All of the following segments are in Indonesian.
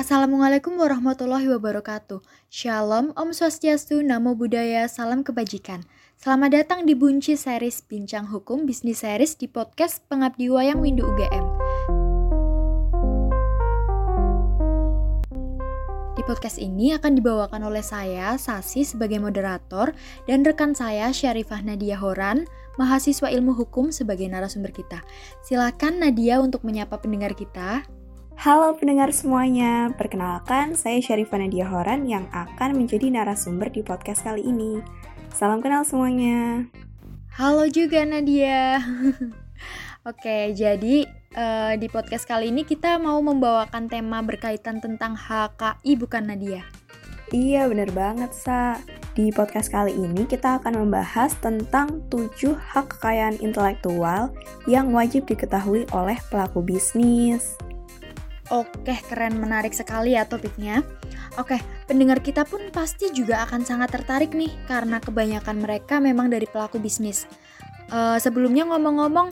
Assalamualaikum warahmatullahi wabarakatuh. Shalom, Om Swastiastu, Namo Buddhaya, Salam Kebajikan. Selamat datang di Bunci Series Bincang Hukum Bisnis Series di podcast Pengabdi Wayang Windu UGM. Di podcast ini akan dibawakan oleh saya, Sasi, sebagai moderator, dan rekan saya, Syarifah Nadia Horan, mahasiswa ilmu hukum sebagai narasumber kita. Silakan Nadia untuk menyapa pendengar kita. Halo pendengar semuanya, perkenalkan saya Syarifah Nadia Horan yang akan menjadi narasumber di podcast kali ini. Salam kenal semuanya. Halo juga Nadia. Oke, jadi uh, di podcast kali ini kita mau membawakan tema berkaitan tentang HKI bukan Nadia. Iya, bener banget, Sa. Di podcast kali ini kita akan membahas tentang 7 hak kekayaan intelektual yang wajib diketahui oleh pelaku bisnis. Oke, keren menarik sekali ya topiknya. Oke, pendengar kita pun pasti juga akan sangat tertarik nih karena kebanyakan mereka memang dari pelaku bisnis. Uh, sebelumnya ngomong-ngomong,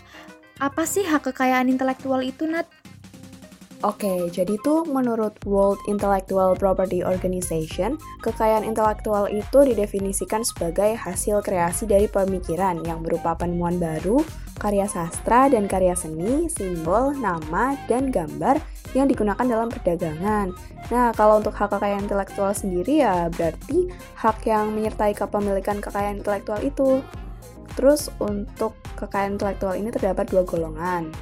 apa sih hak kekayaan intelektual itu, Nat? Oke, jadi tuh menurut World Intellectual Property Organization, kekayaan intelektual itu didefinisikan sebagai hasil kreasi dari pemikiran yang berupa penemuan baru, karya sastra dan karya seni, simbol, nama, dan gambar yang digunakan dalam perdagangan. Nah, kalau untuk hak kekayaan intelektual sendiri ya berarti hak yang menyertai kepemilikan kekayaan intelektual itu. Terus untuk kekayaan intelektual ini terdapat dua golongan,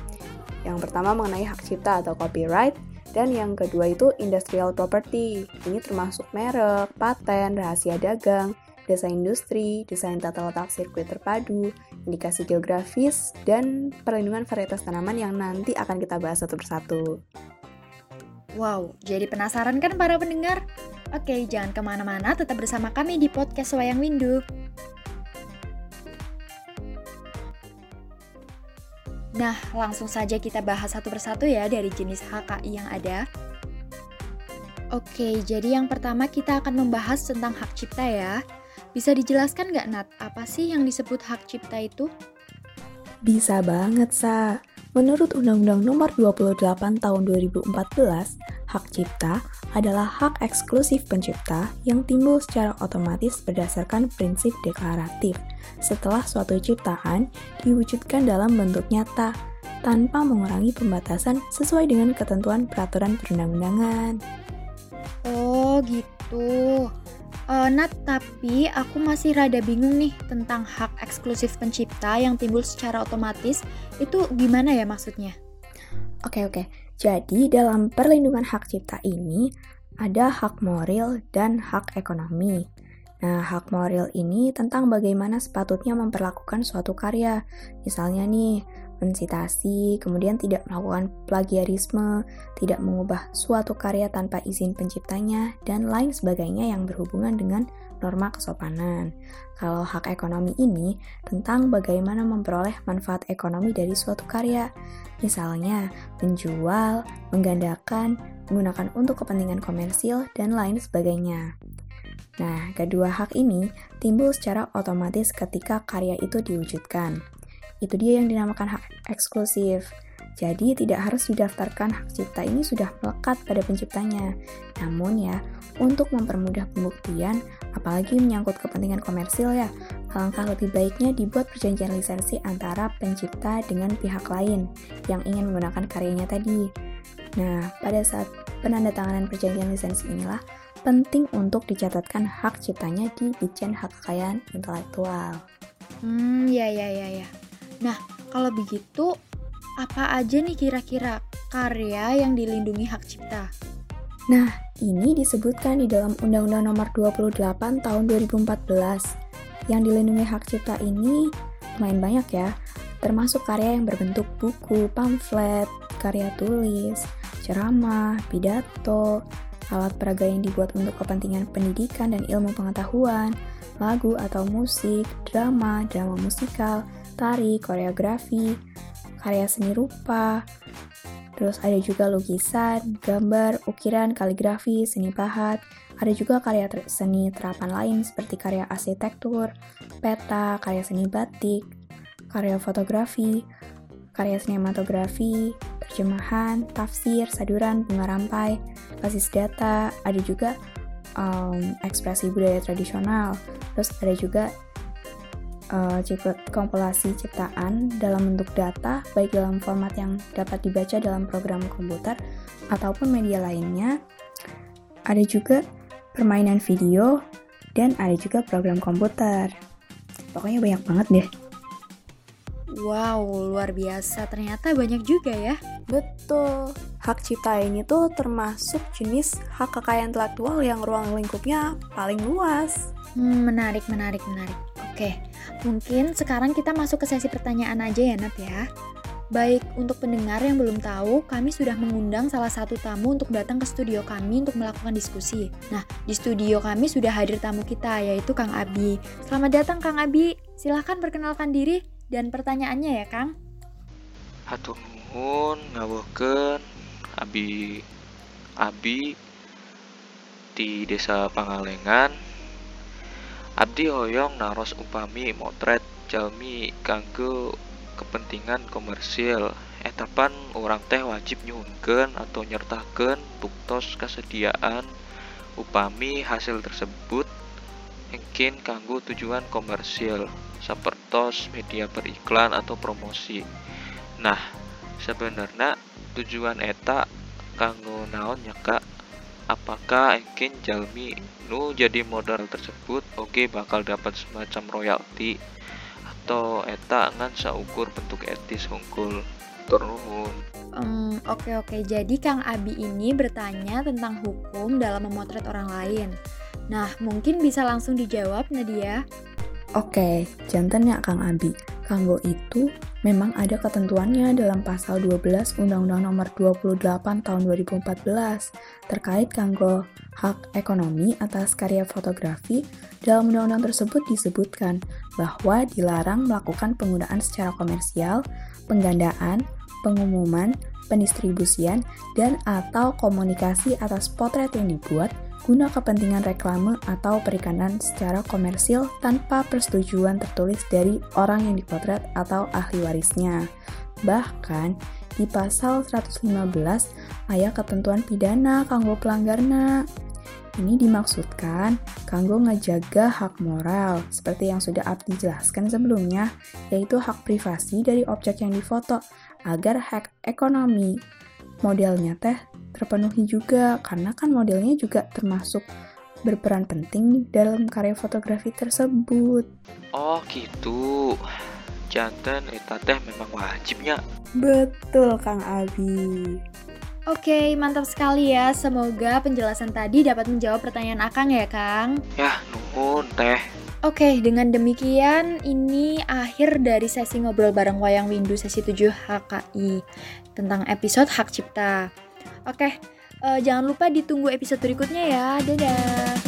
yang pertama mengenai hak cipta atau copyright, dan yang kedua itu industrial property. Ini termasuk merek, paten, rahasia dagang, desain industri, desain tata letak sirkuit terpadu, indikasi geografis, dan perlindungan varietas tanaman yang nanti akan kita bahas satu persatu. Wow, jadi penasaran kan para pendengar? Oke, jangan ke mana-mana, tetap bersama kami di podcast Wayang Windu. Nah, langsung saja kita bahas satu persatu ya dari jenis HKI yang ada. Oke, jadi yang pertama kita akan membahas tentang hak cipta ya. Bisa dijelaskan nggak Nat, apa sih yang disebut hak cipta itu? Bisa banget, Sa. Menurut Undang-Undang Nomor 28 Tahun 2014, hak cipta adalah hak eksklusif pencipta yang timbul secara otomatis berdasarkan prinsip deklaratif setelah suatu ciptaan diwujudkan dalam bentuk nyata tanpa mengurangi pembatasan sesuai dengan ketentuan peraturan perundang-undangan. Oh, gitu. Uh, Nat, tapi aku masih rada bingung nih tentang hak eksklusif pencipta yang timbul secara otomatis. Itu gimana ya maksudnya? Oke, oke. Jadi, dalam perlindungan hak cipta ini ada hak moral dan hak ekonomi. Nah, hak moral ini tentang bagaimana sepatutnya memperlakukan suatu karya. Misalnya nih, mensitasi, kemudian tidak melakukan plagiarisme, tidak mengubah suatu karya tanpa izin penciptanya, dan lain sebagainya yang berhubungan dengan norma kesopanan. Kalau hak ekonomi ini tentang bagaimana memperoleh manfaat ekonomi dari suatu karya, misalnya menjual, menggandakan, menggunakan untuk kepentingan komersil, dan lain sebagainya. Nah, kedua hak ini timbul secara otomatis ketika karya itu diwujudkan. Itu dia yang dinamakan hak eksklusif. Jadi tidak harus didaftarkan hak cipta ini sudah melekat pada penciptanya. Namun ya, untuk mempermudah pembuktian, apalagi menyangkut kepentingan komersil ya, alangkah lebih baiknya dibuat perjanjian lisensi antara pencipta dengan pihak lain yang ingin menggunakan karyanya tadi. Nah, pada saat penandatanganan perjanjian lisensi inilah penting untuk dicatatkan hak ciptanya di Dijen Hak Kekayaan Intelektual. Hmm, ya ya ya ya. Nah, kalau begitu, apa aja nih kira-kira karya yang dilindungi hak cipta? Nah, ini disebutkan di dalam Undang-Undang Nomor 28 Tahun 2014. Yang dilindungi hak cipta ini lumayan banyak ya, termasuk karya yang berbentuk buku, pamflet, karya tulis, ceramah, pidato, alat peraga yang dibuat untuk kepentingan pendidikan dan ilmu pengetahuan, lagu atau musik, drama, drama musikal, tari, koreografi, karya seni rupa, terus ada juga lukisan, gambar, ukiran, kaligrafi, seni pahat, ada juga karya ter seni terapan lain seperti karya arsitektur, peta, karya seni batik, karya fotografi, karya sinematografi, terjemahan, tafsir, saduran, bunga rampai, basis data, ada juga um, ekspresi budaya tradisional, terus ada juga uh, kompilasi ciptaan dalam bentuk data, baik dalam format yang dapat dibaca dalam program komputer ataupun media lainnya. Ada juga permainan video, dan ada juga program komputer. Pokoknya banyak banget deh. Wow, luar biasa. Ternyata banyak juga ya. Betul. Hak cipta ini tuh termasuk jenis hak kekayaan intelektual yang ruang lingkupnya paling luas. Hmm, menarik, menarik, menarik. Oke, mungkin sekarang kita masuk ke sesi pertanyaan aja ya, Nat ya. Baik, untuk pendengar yang belum tahu, kami sudah mengundang salah satu tamu untuk datang ke studio kami untuk melakukan diskusi. Nah, di studio kami sudah hadir tamu kita, yaitu Kang Abi. Selamat datang, Kang Abi. Silahkan perkenalkan diri dan pertanyaannya ya, Kang. Hatur nuhun Abi Abi di Desa Pangalengan. Abdi hoyong naros upami motret jalmi kanggo kepentingan komersil. Etapan orang teh wajib nyunken atau nyertakan buktos kesediaan upami hasil tersebut mungkin kanggo tujuan komersil sepertos media beriklan atau promosi. Nah sebenarnya tujuan eta kanggo naon kak apakah mungkin jalmi nu jadi modal tersebut? Oke okay, bakal dapat semacam royalti. Atau eta ngan saukur bentuk etis hungkul turun. Um, oke okay, oke. Okay. jadi Kang Abi ini bertanya tentang hukum dalam memotret orang lain. Nah mungkin bisa langsung dijawab Nadia? Oke, jantan ya Kang Abi. Kanggo itu memang ada ketentuannya dalam pasal 12 Undang-Undang Nomor 28 Tahun 2014 terkait kanggo hak ekonomi atas karya fotografi. Dalam undang-undang tersebut disebutkan bahwa dilarang melakukan penggunaan secara komersial, penggandaan, pengumuman, pendistribusian, dan atau komunikasi atas potret yang dibuat guna kepentingan reklame atau perikanan secara komersil tanpa persetujuan tertulis dari orang yang dipotret atau ahli warisnya. Bahkan, di pasal 115 ayat ketentuan pidana kanggo pelanggarna. Ini dimaksudkan kanggo ngejaga hak moral, seperti yang sudah Abdi jelaskan sebelumnya, yaitu hak privasi dari objek yang difoto, agar hak ekonomi modelnya teh terpenuhi juga karena kan modelnya juga termasuk berperan penting dalam karya fotografi tersebut. Oh gitu. Jantan eta teh memang wajibnya. Betul Kang Abi. Oke, mantap sekali ya. Semoga penjelasan tadi dapat menjawab pertanyaan Akang ya, Kang. Ya, nuhun teh. Oke, dengan demikian ini akhir dari sesi ngobrol bareng Wayang Windu sesi 7 HKI tentang episode Hak Cipta. Oke, uh, jangan lupa ditunggu episode berikutnya ya. Dadah.